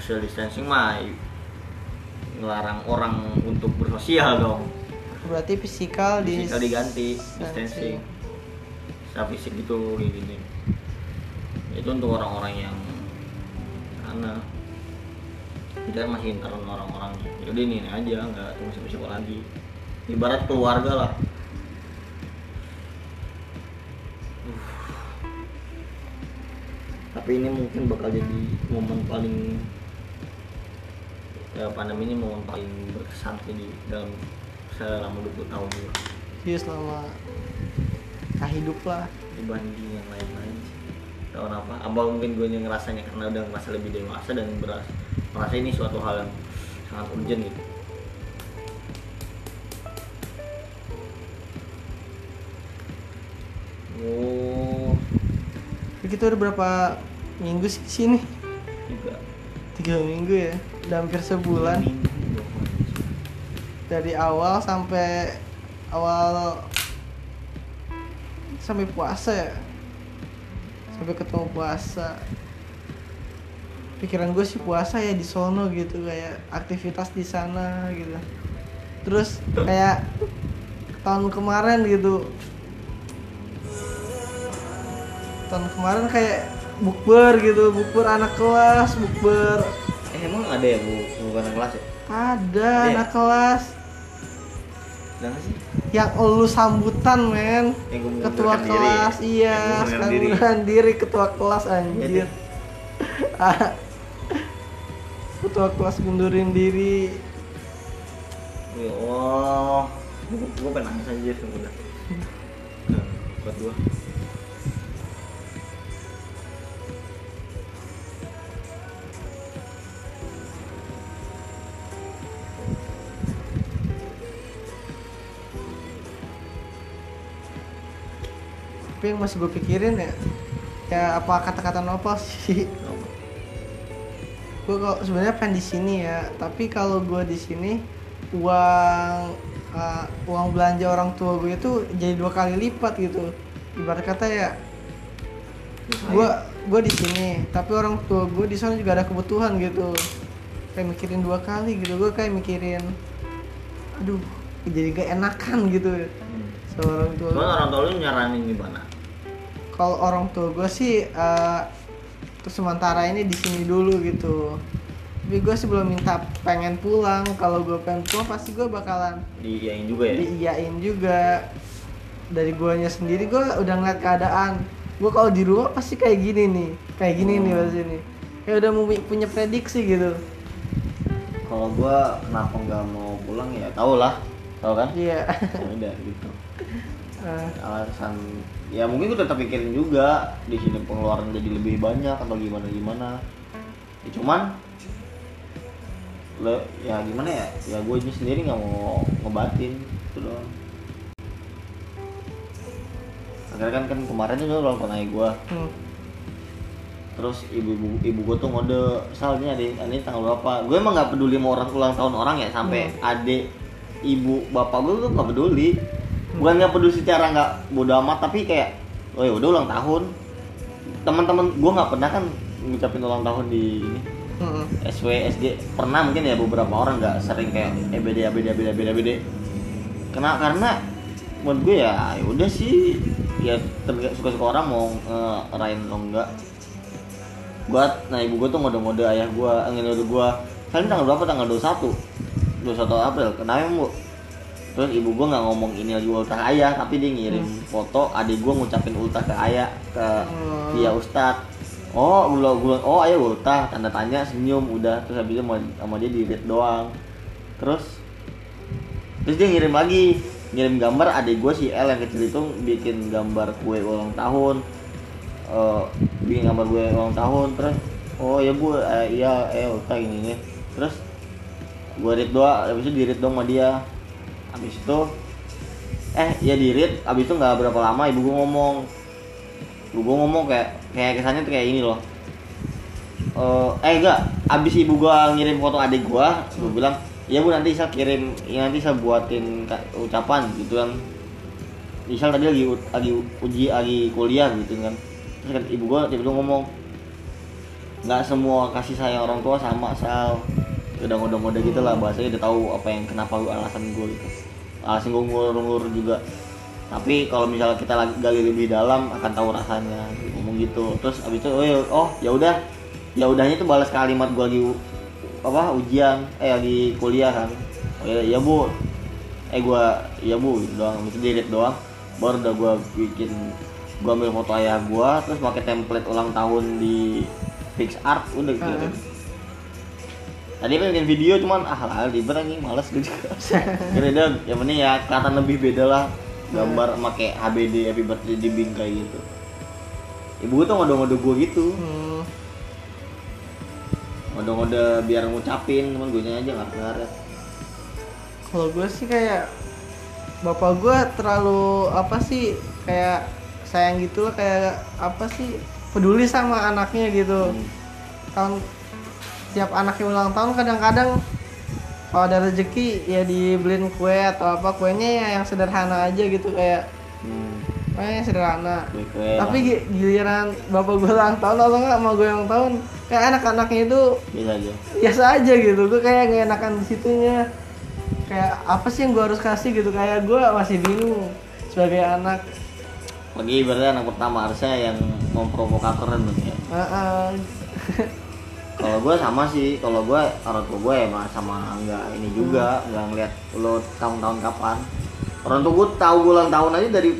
social distancing mah ngelarang orang untuk bersosial dong. Berarti fisikal di Fisikal diganti distancing. secara fisik gitu gini itu untuk orang-orang yang karena kita masih intern orang-orang. Jadi ini, aja nggak tunggu siapa siapa lagi. Ibarat keluarga lah. Uh. tapi ini mungkin bakal jadi momen paling ya pandemi ini momen paling berkesan sih di dalam selama 20 tahun ini. Iya selama tak hidup lah. Dibanding yang lain-lain sih. tahun apa apa mungkin gue ngerasanya karena udah ngerasa lebih dewasa dan beras merasa ini suatu hal yang sangat urgent gitu. Oh. Kita udah berapa minggu sih di sini? Tiga. Tiga minggu ya udah hampir sebulan. Dari awal sampai awal sampai puasa ya. Sampai ketemu puasa. Pikiran gue sih puasa ya di sono gitu kayak aktivitas di sana gitu. Terus kayak tahun kemarin gitu. Tahun kemarin kayak bukber gitu bukber anak kelas bukber emang ada ya bu bukan anak kelas ya? Ada Iya. anak kelas. Ada sih? Yang lu sambutan men. Yang ketua kelas iya. sekarang sekarang diri. munduran diri ketua kelas Iya, anjir. ketua kelas mundurin diri. Ya Allah. Gue pengen nangis aja sih udah Nah, buat gue tapi yang masih gue pikirin ya ya apa kata-kata Nopal sih? Gue kok sebenarnya pengen di sini ya tapi kalau gue di sini uang uh, uang belanja orang tua gue itu jadi dua kali lipat gitu. Ibarat kata ya gue gue di sini tapi orang tua gue di sana juga ada kebutuhan gitu. Kayak mikirin dua kali gitu gue kayak mikirin aduh jadi gak enakan gitu sama orang tua Cuman gua. orang tua lu nyaranin gimana? Kalau orang tua gue sih eh, untuk sementara ini di sini dulu gitu. Tapi gue sih belum minta pengen pulang. Kalau gue pengen pulang pasti gue bakalan Diiyain juga ya? diiyain juga. Dari guanya sendiri gue udah ngeliat keadaan. Gue kalau di rumah pasti kayak gini nih. Kayak gini nih pasti nih. Kayak udah mau punya prediksi gitu. Kalau gua kenapa nggak mau pulang ya tau lah, tau kan? iya. Ya udah gitu. Eh, Alasan ya mungkin gua tetap pikirin juga di sini pengeluaran jadi lebih banyak atau gimana gimana. Ya, cuman lo ya gimana ya? Ya gue ini sendiri nggak mau ngebatin itu doang. Akhirnya kan kan kemarin itu ulang tahun gue hmm. terus ibu ibu ibu gue tuh ngode salnya deh ini tanggal berapa? Gue emang nggak peduli sama orang ulang tahun orang ya sampai adik ibu bapak gue tuh nggak peduli bukan nggak peduli secara nggak bodo amat tapi kayak oh ya udah ulang tahun. Teman-teman gue nggak pernah kan ngucapin ulang tahun di ini. Hmm. SW SD pernah mungkin ya beberapa orang nggak sering kayak "Eh, EBD EBD EBD EBD EBD karena karena menurut gue ya ya udah sih. Ya suka-suka orang mau ngerayain atau enggak gua nah ibu gua tuh ngode-ngode ayah gua eh, ngode gua. Kalian tanggal berapa? Tanggal 21 21 April. Kenapa bu terus ibu gua nggak ngomong ini lagi ultah ayah tapi dia ngirim foto adik gua ngucapin ultah ke ayah ke Hmm. via ustad. Oh gula gula oh ayah ultah. Tanda tanya senyum udah. Terus habis itu sama, sama dia di read doang. Terus terus dia ngirim lagi. Ngirim gambar adik gue si L yang kecil itu bikin gambar kue ulang tahun. Eh, bikin gambar gue ulang tahun. Terus oh ya bu eh, iya eh ultah gini nih terus gue read doang habis itu di read dong sama dia habis itu eh ya di read habis itu nggak berapa lama ibu gue ngomong. Ibu gue ngomong kayak kayak kesannya tuh kayak ini loh. Eh, eh enggak abis ibu gua ngirim foto adik gua gua bilang ya bu nanti saya kirim ya, nanti saya buatin ucapan gitu kan. Isal tadi lagi lagi uji lagi kuliah gitu kan. Terus kan ibu gua tiba-tiba ngomong nggak semua kasih sayang orang tua sama asal udah ngode-ngode gitu lah bahasanya udah tahu apa yang kenapa lu alasan gue gitu. Alasan gue ngulur-ngulur juga. Tapi kalau misalnya kita lagi gali lebih dalam akan tahu rasanya. Ngomong gitu. Terus abis itu oh ya oh ya udah. Ya udahnya itu balas kalimat gue lagi apa ujian. Eh lagi kuliah kan. Oh ya, ya bu. Eh gue ya bu gitu doang. Itu delete doang. Baru udah gue bikin gue ambil foto ayah gue terus pakai template ulang tahun di PixArt udah gitu Ah. Tadi pengen bikin video cuman ah lah ribet nih males gue juga kira dia yang penting ya kelihatan lebih beda lah gambar pakai HBD happy birthday di bingkai gitu ibu gue tuh ngode-ngode gue gitu Hmm. ngode-ngode biar ngucapin cuman gue aja nggak ngaret Kalau gue sih kayak bapak gue terlalu apa sih kayak sayang gitu lah kayak apa sih peduli sama anaknya gitu. Hmm. Tahun tiap anaknya ulang tahun kadang-kadang kalau ada rezeki ya dibeliin kue atau apa kuenya ya yang sederhana aja gitu kayak hmm. sederhana. kue-kue Tapi lah. gi- giliran bapak gue ulang tahun atau enggak sama gue ulang tahun kayak anak-anaknya itu bisa aja biasa aja gitu gue kayak nggak enakan di situnya kayak apa sih yang gue harus kasih gitu kayak gue masih bingung sebagai anak lagi ibaratnya anak pertama harusnya yang memprovokator kan ya Heeh. kalau gue sama sih kalau gue orang tua gue emang sama nggak ini juga nggak ngeliat lo tahun-tahun kapan. Orang tua gue tahu gue ulang tahun aja dari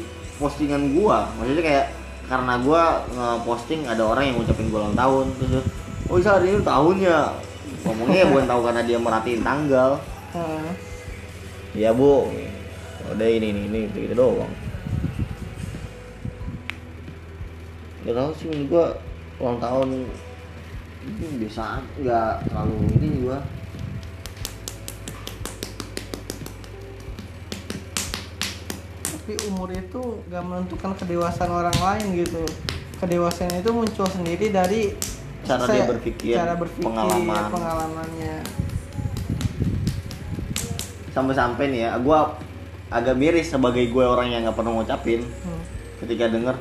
postingan gue maksudnya kayak karena gue nge-posting ada orang yang ngucapin gue ulang tahun terus oh bisa hari ini tahunnya ngomongnya ya bukan tahu karena dia merhatiin tanggal. Heeh. Iya bu, udah ini ini ini gitu, gitu doang. Gak tau sih menurut gua ulang tahun ini biasa nggak terlalu ini gua. tapi umur itu gak menentukan kedewasaan orang lain gitu kedewasaan itu muncul sendiri dari Cara dia berpikir, cara berpikir pengalaman. pengalamannya Sampai-sampai nih ya, gua agak miris sebagai gue orang yang nggak pernah ngucapin Hmm. ketika denger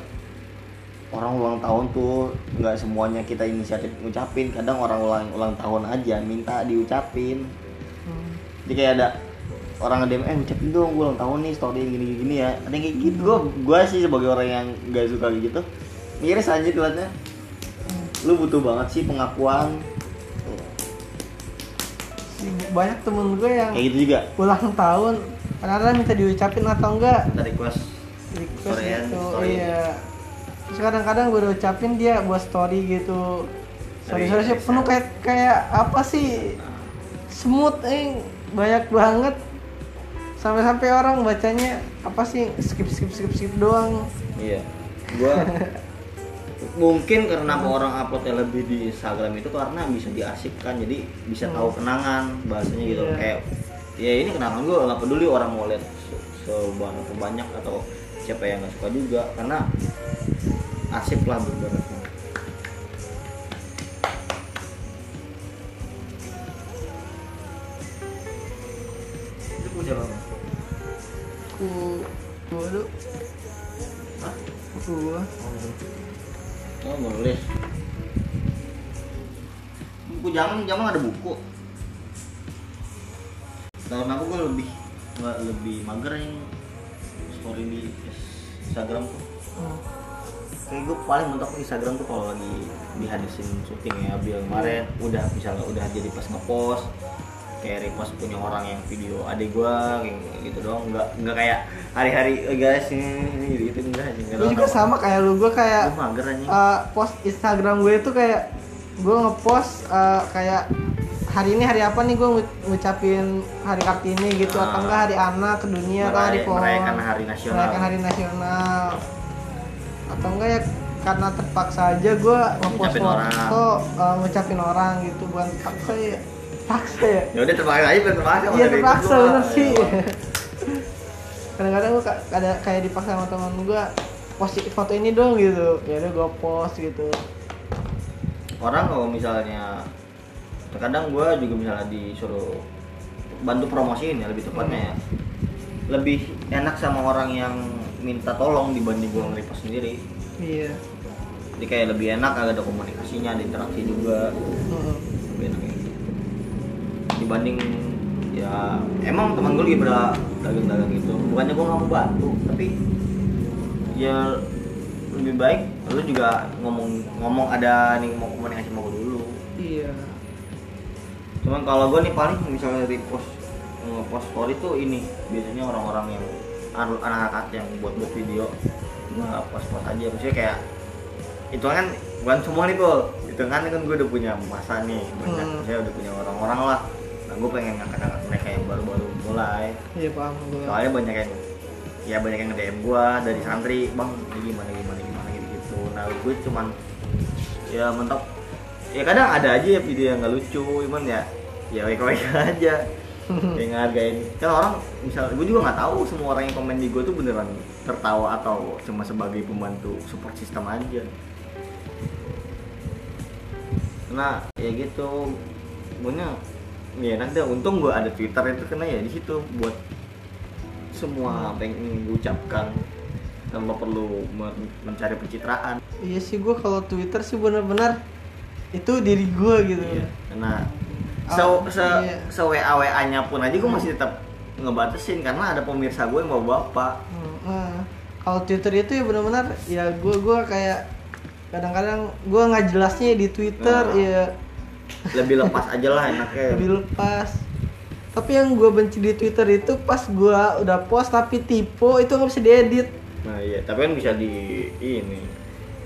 orang ulang tahun tuh nggak semuanya kita inisiatif ngucapin kadang orang ulang ulang tahun aja minta diucapin. Hmm. jadi kayak ada orang nge-DM eh ucapin dong gue ulang tahun nih story gini gini ya. Ada yang kayak gitu. Gue gue sih sebagai orang yang gak suka gitu miris aja liatnya lu butuh banget sih pengakuan. Banyak temen gue yang kayak gitu juga. ulang tahun kadang-kadang minta diucapin atau enggak. Kita request. Request Storyan, gitu story. iya kadang-kadang gue udah ucapin dia buat story gitu. Sorry sorry sih penuh kayak kayak apa sih? Smooth eh. Banyak banget. Sampai-sampai orang bacanya apa sih? Skip skip skip skip doang. Iya. Gue mungkin karena orang uploadnya lebih di Instagram itu karena bisa diarsipkan jadi bisa tahu kenangan bahasanya gitu. Iya. kayak ya ini kenangan gue nggak peduli orang mau lihat se- sebanyak sebanyak atau siapa yang nggak suka juga. Karena arsip lah beberapa itu punya apa? ku dulu Hah? gua Oh, nulis. Buku jangan jangan ada buku. Tahun aku gue lebih lebih mager yang story di Instagram tuh. Hmm. Kayak gue paling mentok Instagram tuh kalau lagi dihadisin syuting ya Bill. Kemarin udah misalnya udah jadi pas ngepost kayak repost punya orang yang video adik gua kayak gitu doang. Nggak nggak kayak hari-hari "Eh, guys ini ini gitu enggak aja Gue juga sama kayak lu, gue kayak gue mager aja uh, post Instagram gue itu kayak gue ngepost uh, kayak hari ini hari apa nih gue ngucapin hari kartini gitu Ah. atau enggak hari anak ke dunia atau hari pohon. merayakan hari nasional. merayakan hari nasional atau enggak ya karena terpaksa aja gue ngepost foto uh, ngucapin orang gitu bukan terpaksa ya. Terpaksa ya? Ya udah terpaksa aja terpaksa iya terpaksa bener sih. Ya, kadang-kadang gue ada kayak dipaksa sama teman gue post foto ini dong gitu. Ya udah gue post gitu. Orang kalau misalnya terkadang gue juga misalnya disuruh bantu promosiin ya lebih tepatnya ya. Lebih enak sama orang yang minta tolong dibanding gue nge-repost sendiri. Iya. Jadi kayak lebih enak ada komunikasinya ada interaksi juga. Lebih enak kayak gitu. Dibanding ya emang teman gue lagi pada dagang-dagang gitu. Bukannya gue nggak mau bantu tapi ya lebih baik lu juga ngomong ngomong ada nih mau komunikasi gue dulu. Iya. Cuman kalau gue nih paling misalnya repost ngepost story tuh ini biasanya orang-orang yang anak-anak yang buat buat video. Gue post aja maksudnya kayak itu kan bukan semua nih Pul. Itu kan kan gue udah punya masa nih banyak Hmm. saya udah punya orang-orang lah. Nah gue pengen ngangkat-ngangkat mereka yang baru-baru mulai. Iya paham gue soalnya banyak yang ya banyak yang nge-DM gue dari santri bang ini gimana gimana gimana gitu gitu nah gue cuman ya mentok. Ya kadang ada aja ya video yang nggak lucu cuman ya ya baik baik aja kayak ngehargain. Kan orang misal gue juga nggak tahu semua orang yang komen di gue tuh beneran tertawa atau cuma sebagai pembantu support system aja. Nah ya gitu. Punya ya deh. Untung gue ada twitter itu karena ya di situ buat semua apa yang ingin gue ucapkan tanpa perlu men- mencari pencitraan. Iya sih gue kalau Twitter sih benar-benar itu diri gue gitu. Iya, karena se Oh, se, iya. se WA WA nya pun aja gue masih tetap ngebatasin karena ada pemirsa gue yang bawa bapak. Hmm, nah, kalau Twitter itu ya benar-benar ya gue gua kayak kadang-kadang gue nggak jelasnya di Twitter Nah. ya lebih lepas aja lah enaknya. Lebih lepas. Tapi yang gue benci di Twitter itu pas gue udah post tapi tipe itu nggak bisa diedit. Nah iya. Tapi kan bisa di ini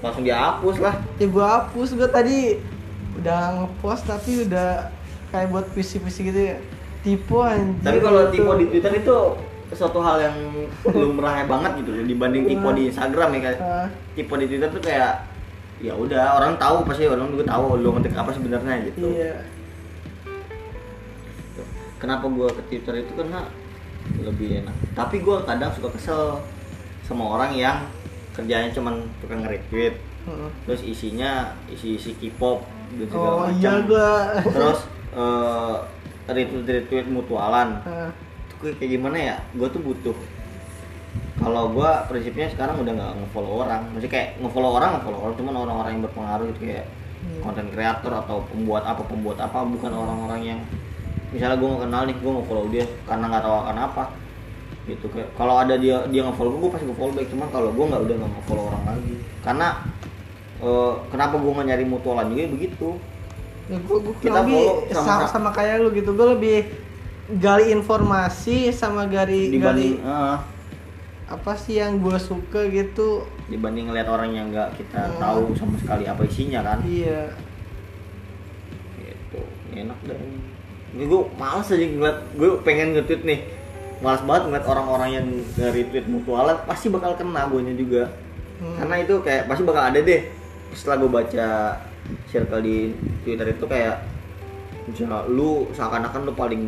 langsung dihapus lah. Ya gue hapus gue tadi udah ngepost tapi udah kayak buat puisi-puisi gitu ya. Tipe anjir tapi kalau tipe di Twitter itu suatu hal yang lumrah banget gitu loh dibanding tipe di Instagram ya kayak Ah, tipe di Twitter tuh kayak ya udah orang tahu pasti orang juga tahu lo ngetik apa sebenarnya gitu. Iya. Kenapa gua ke Twitter itu karena lebih enak. Tapi gua kadang suka kesel sama orang yang kerjanya cuman tukang nge-retweet. Heeh. terus isinya isi-isi K-pop dan segala oh macam. iya terus eh, retweet retweet mutualan. Ah, itu kayak gimana ya? Gue tuh butuh. Kalau gue prinsipnya sekarang udah nggak ngefollow orang. Maksudnya kayak ngefollow orang ngefollow orang. Cuman orang-orang yang berpengaruh gitu kayak Hmm. konten kreator atau pembuat apa pembuat apa. Bukan orang-orang yang misalnya gue nggak kenal nih gue ngefollow dia karena nggak tahu akan apa. Gitu kayak kalau ada dia dia ngefollow gue pasti gue follow back. Cuman kalau gue nggak udah nggak ngefollow orang lagi. Karena eh, kenapa gue nggak nyari mutualan juga begitu ya gue gue Kita lebih sama- sama, sama kayak lu gitu. Gue lebih gali informasi sama gali dibanding gali eh, apa sih yang gue suka gitu. Dibanding ngeliat orang yang nggak kita Hmm. tahu sama sekali apa isinya kan? Iya. Gitu. Enak deh ini. Gue males aja ngeliat gue pengen nge-tweet nih. Males banget ngeliat orang-orang yang nge-retweet mutualan pasti bakal kena gue juga. Hmm. karena itu kayak pasti bakal ada deh. Setelah gue baca circle di twitter itu kayak misalnya lu seakan-akan lu paling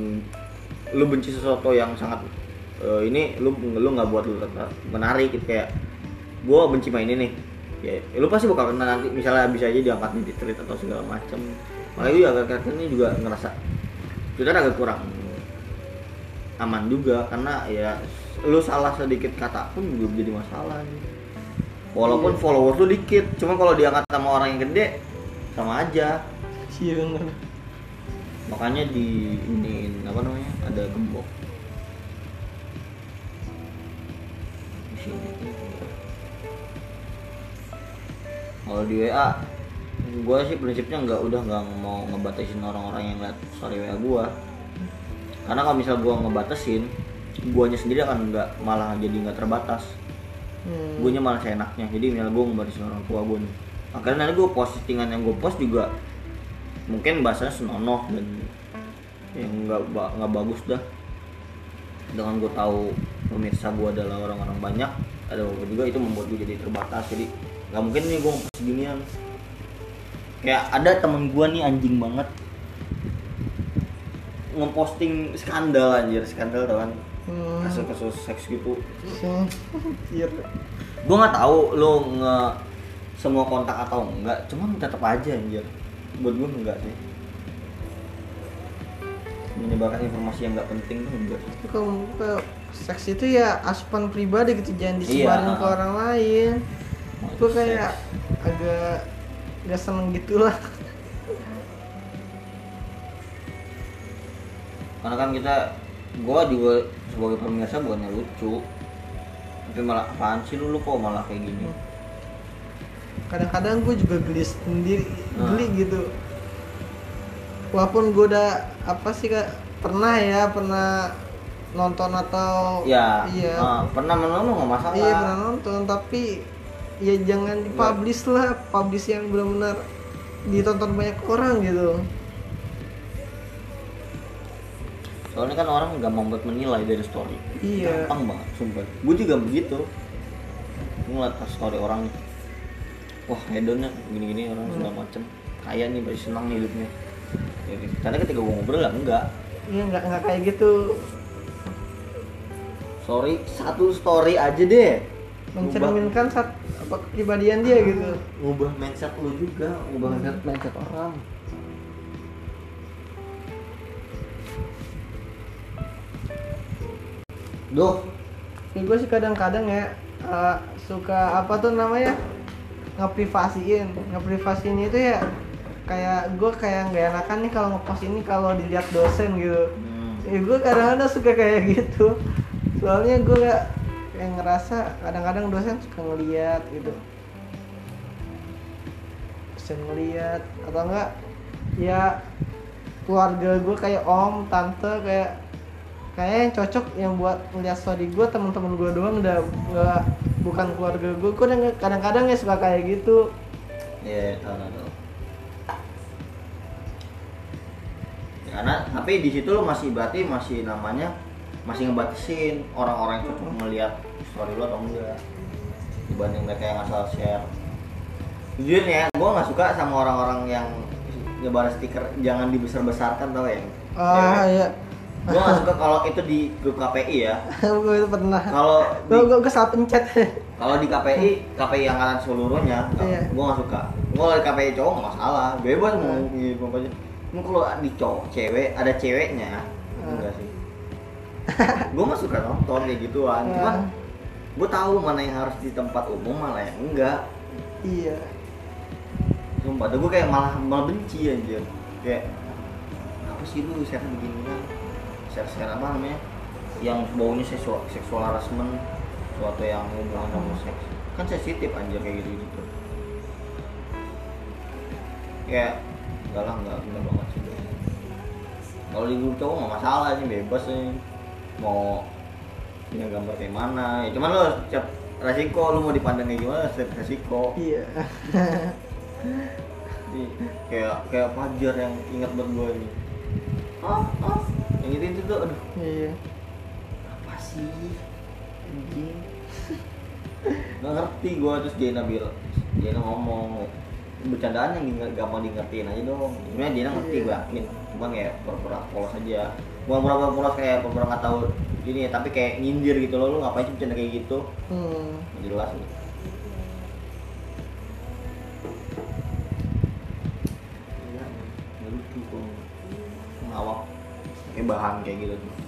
lu benci sesuatu yang sangat eh, ini lu lu nggak buat lu menarik gitu kayak gue benci main ini. Nih ya lu pasti bakal kena nanti misalnya bisa aja diangkat di tweet atau segala macem. Makanya gue agak ini juga ngerasa Twitter agak kurang aman juga karena ya lu salah sedikit kata pun juga jadi masalah. Walaupun Iya. followers lu dikit cuma kalau diangkat sama orang yang gede sama aja. Iya bener. Makanya di ini apa namanya ada gembok. Di sini. kalau di WA gue sih prinsipnya nggak udah nggak mau ngebatasin orang-orang yang liat story WA gue karena kalau misal gue ngebatasin guanya sendiri akan nggak malah jadi nggak terbatas. Hmm. gue malah seenaknya. Jadi misalnya gue ngebatasin orang tua gue nih akhirnya nanti gue postingan yang gue post juga mungkin bahasanya senonoh dan yang nggak nggak bagus dah. Dengan gue tahu pemirsa gue adalah orang-orang banyak ada beberapa juga itu membuat gue jadi terbatas. Jadi nggak mungkin nih gue ngepost ginian kayak ada temen gue nih anjing banget. Ngeposting skandal anjir. Skandal tau kan? Hmm. kasus-kasus seks gitu. Gue nggak tahu lo nge semua kontak atau enggak cuman tetap aja anjir. Buat gue enggak sih. Menyebarkan informasi yang nggak penting tuh enggak. Tapi kalau seks itu ya asupan pribadi gitu jangan disebarin Iya. ke orang lain. Gue kayak agak gak seneng gitulah. Karena kan kita gua juga sebagai pemirsa bukannya lucu. Tapi malah apaan sih lu, lu kok malah kayak gini kadang-kadang gue juga geli sendiri Nah. geli gitu. Walaupun gue udah apa sih kak pernah ya pernah nonton atau ya iya. ah, pernah menonton nggak masalah. Iya pernah nonton tapi ya jangan dipublish lah publish yang benar-benar ditonton banyak orang gitu. Soalnya kan orang gampang buat menilai dari story. Iya. Gampang banget sumpah. Gue juga begitu. Gue ngeliat story orang wah hedonnya gini-gini orang segala macem. Kaya nih pasti senang nih hidupnya. Ya, karena ketika gue ngobrol lah enggak. Iya nggak nggak kayak gitu. Sorry satu story aja deh. Mencerminkan saat apa kepribadian dia gitu. ngubah mindset lu juga ngubah mindset mindset orang. Duh, ya gue sih kadang-kadang ya eh, suka apa tuh namanya ngeprivasiin. Ngeprivasiin itu ya kayak gue kayak nggak enakan nih kalau ngepost ini kalau dilihat dosen gitu. Hmm, ya gue kadang-kadang suka kayak gitu. Soalnya gue gak yang ngerasa kadang-kadang dosen suka ngeliat gitu. Dosen ngeliat atau enggak ya keluarga gue kayak om tante kayak kayak yang cocok yang buat ngeliat story gue teman-teman gue doang udah nggak bukan keluarga gue gue kadang- kadang-kadang ya suka kayak gitu ya tahu tahu. tahu. Ya, Karena tapi di situ lu masih berarti masih namanya masih ngebatasin orang-orang yang cocok melihat story lu atau enggak dibanding mereka yang asal share. Jujur ya, gue nggak suka sama orang-orang yang nyebar stiker jangan dibesar-besarkan tau ya. ah ya Gue nggak suka kalau itu di grup KPI ya. gue itu pernah Kalau gue gue, gue salah pencet kalau di KPI, KPI angkatan seluruhnya, Iya. gue gak suka. Gue kalau di KPI cowok gak masalah, bebas mau Hmm. mau apa aja. Cuma kalau di cowok, cewek, ada ceweknya, Hmm. enggak sih. gue gak suka nonton kayak gituan. Cuman Hmm. gue tahu mana yang harus di tempat umum, mana yang enggak. iya Sumpah, gue kayak malah malah benci anjir. Kayak apa sih lu share begini kan? Share share apa namanya? Yang baunya seksual seksual harassment, suatu yang hubungan sama seks. Kan sensitif anjir kayak gitu gitu. Kayak enggak lah enggak enggak banget sih. Kalau di grup cowok nggak masalah sih bebas sih. Mau punya gambar kayak mana ya cuman lo setiap resiko lu mau dipandang kayak gimana setiap resiko. Iya. Jadi, kayak kayak Fajar yang ingat buat gue ini. Ah ah yang itu itu tuh aduh. Iya. Apa sih? Anjing nggak ngerti gue terus Jena bilang Jena ngomong bercandaan yang gampang di ngertiin aja dong. Sebenarnya Jena ngerti gue yakin. Cuman kayak pura-pura polos aja. Bukan pura-pura polos kayak pura-pura nggak tahu ini ya tapi kayak nyindir gitu loh. Lu ngapain sih bercanda kayak gitu? Hmm. Jelas nih Iya, nggak lucu kok. Ngawak kayak bahan kayak gitu. tuh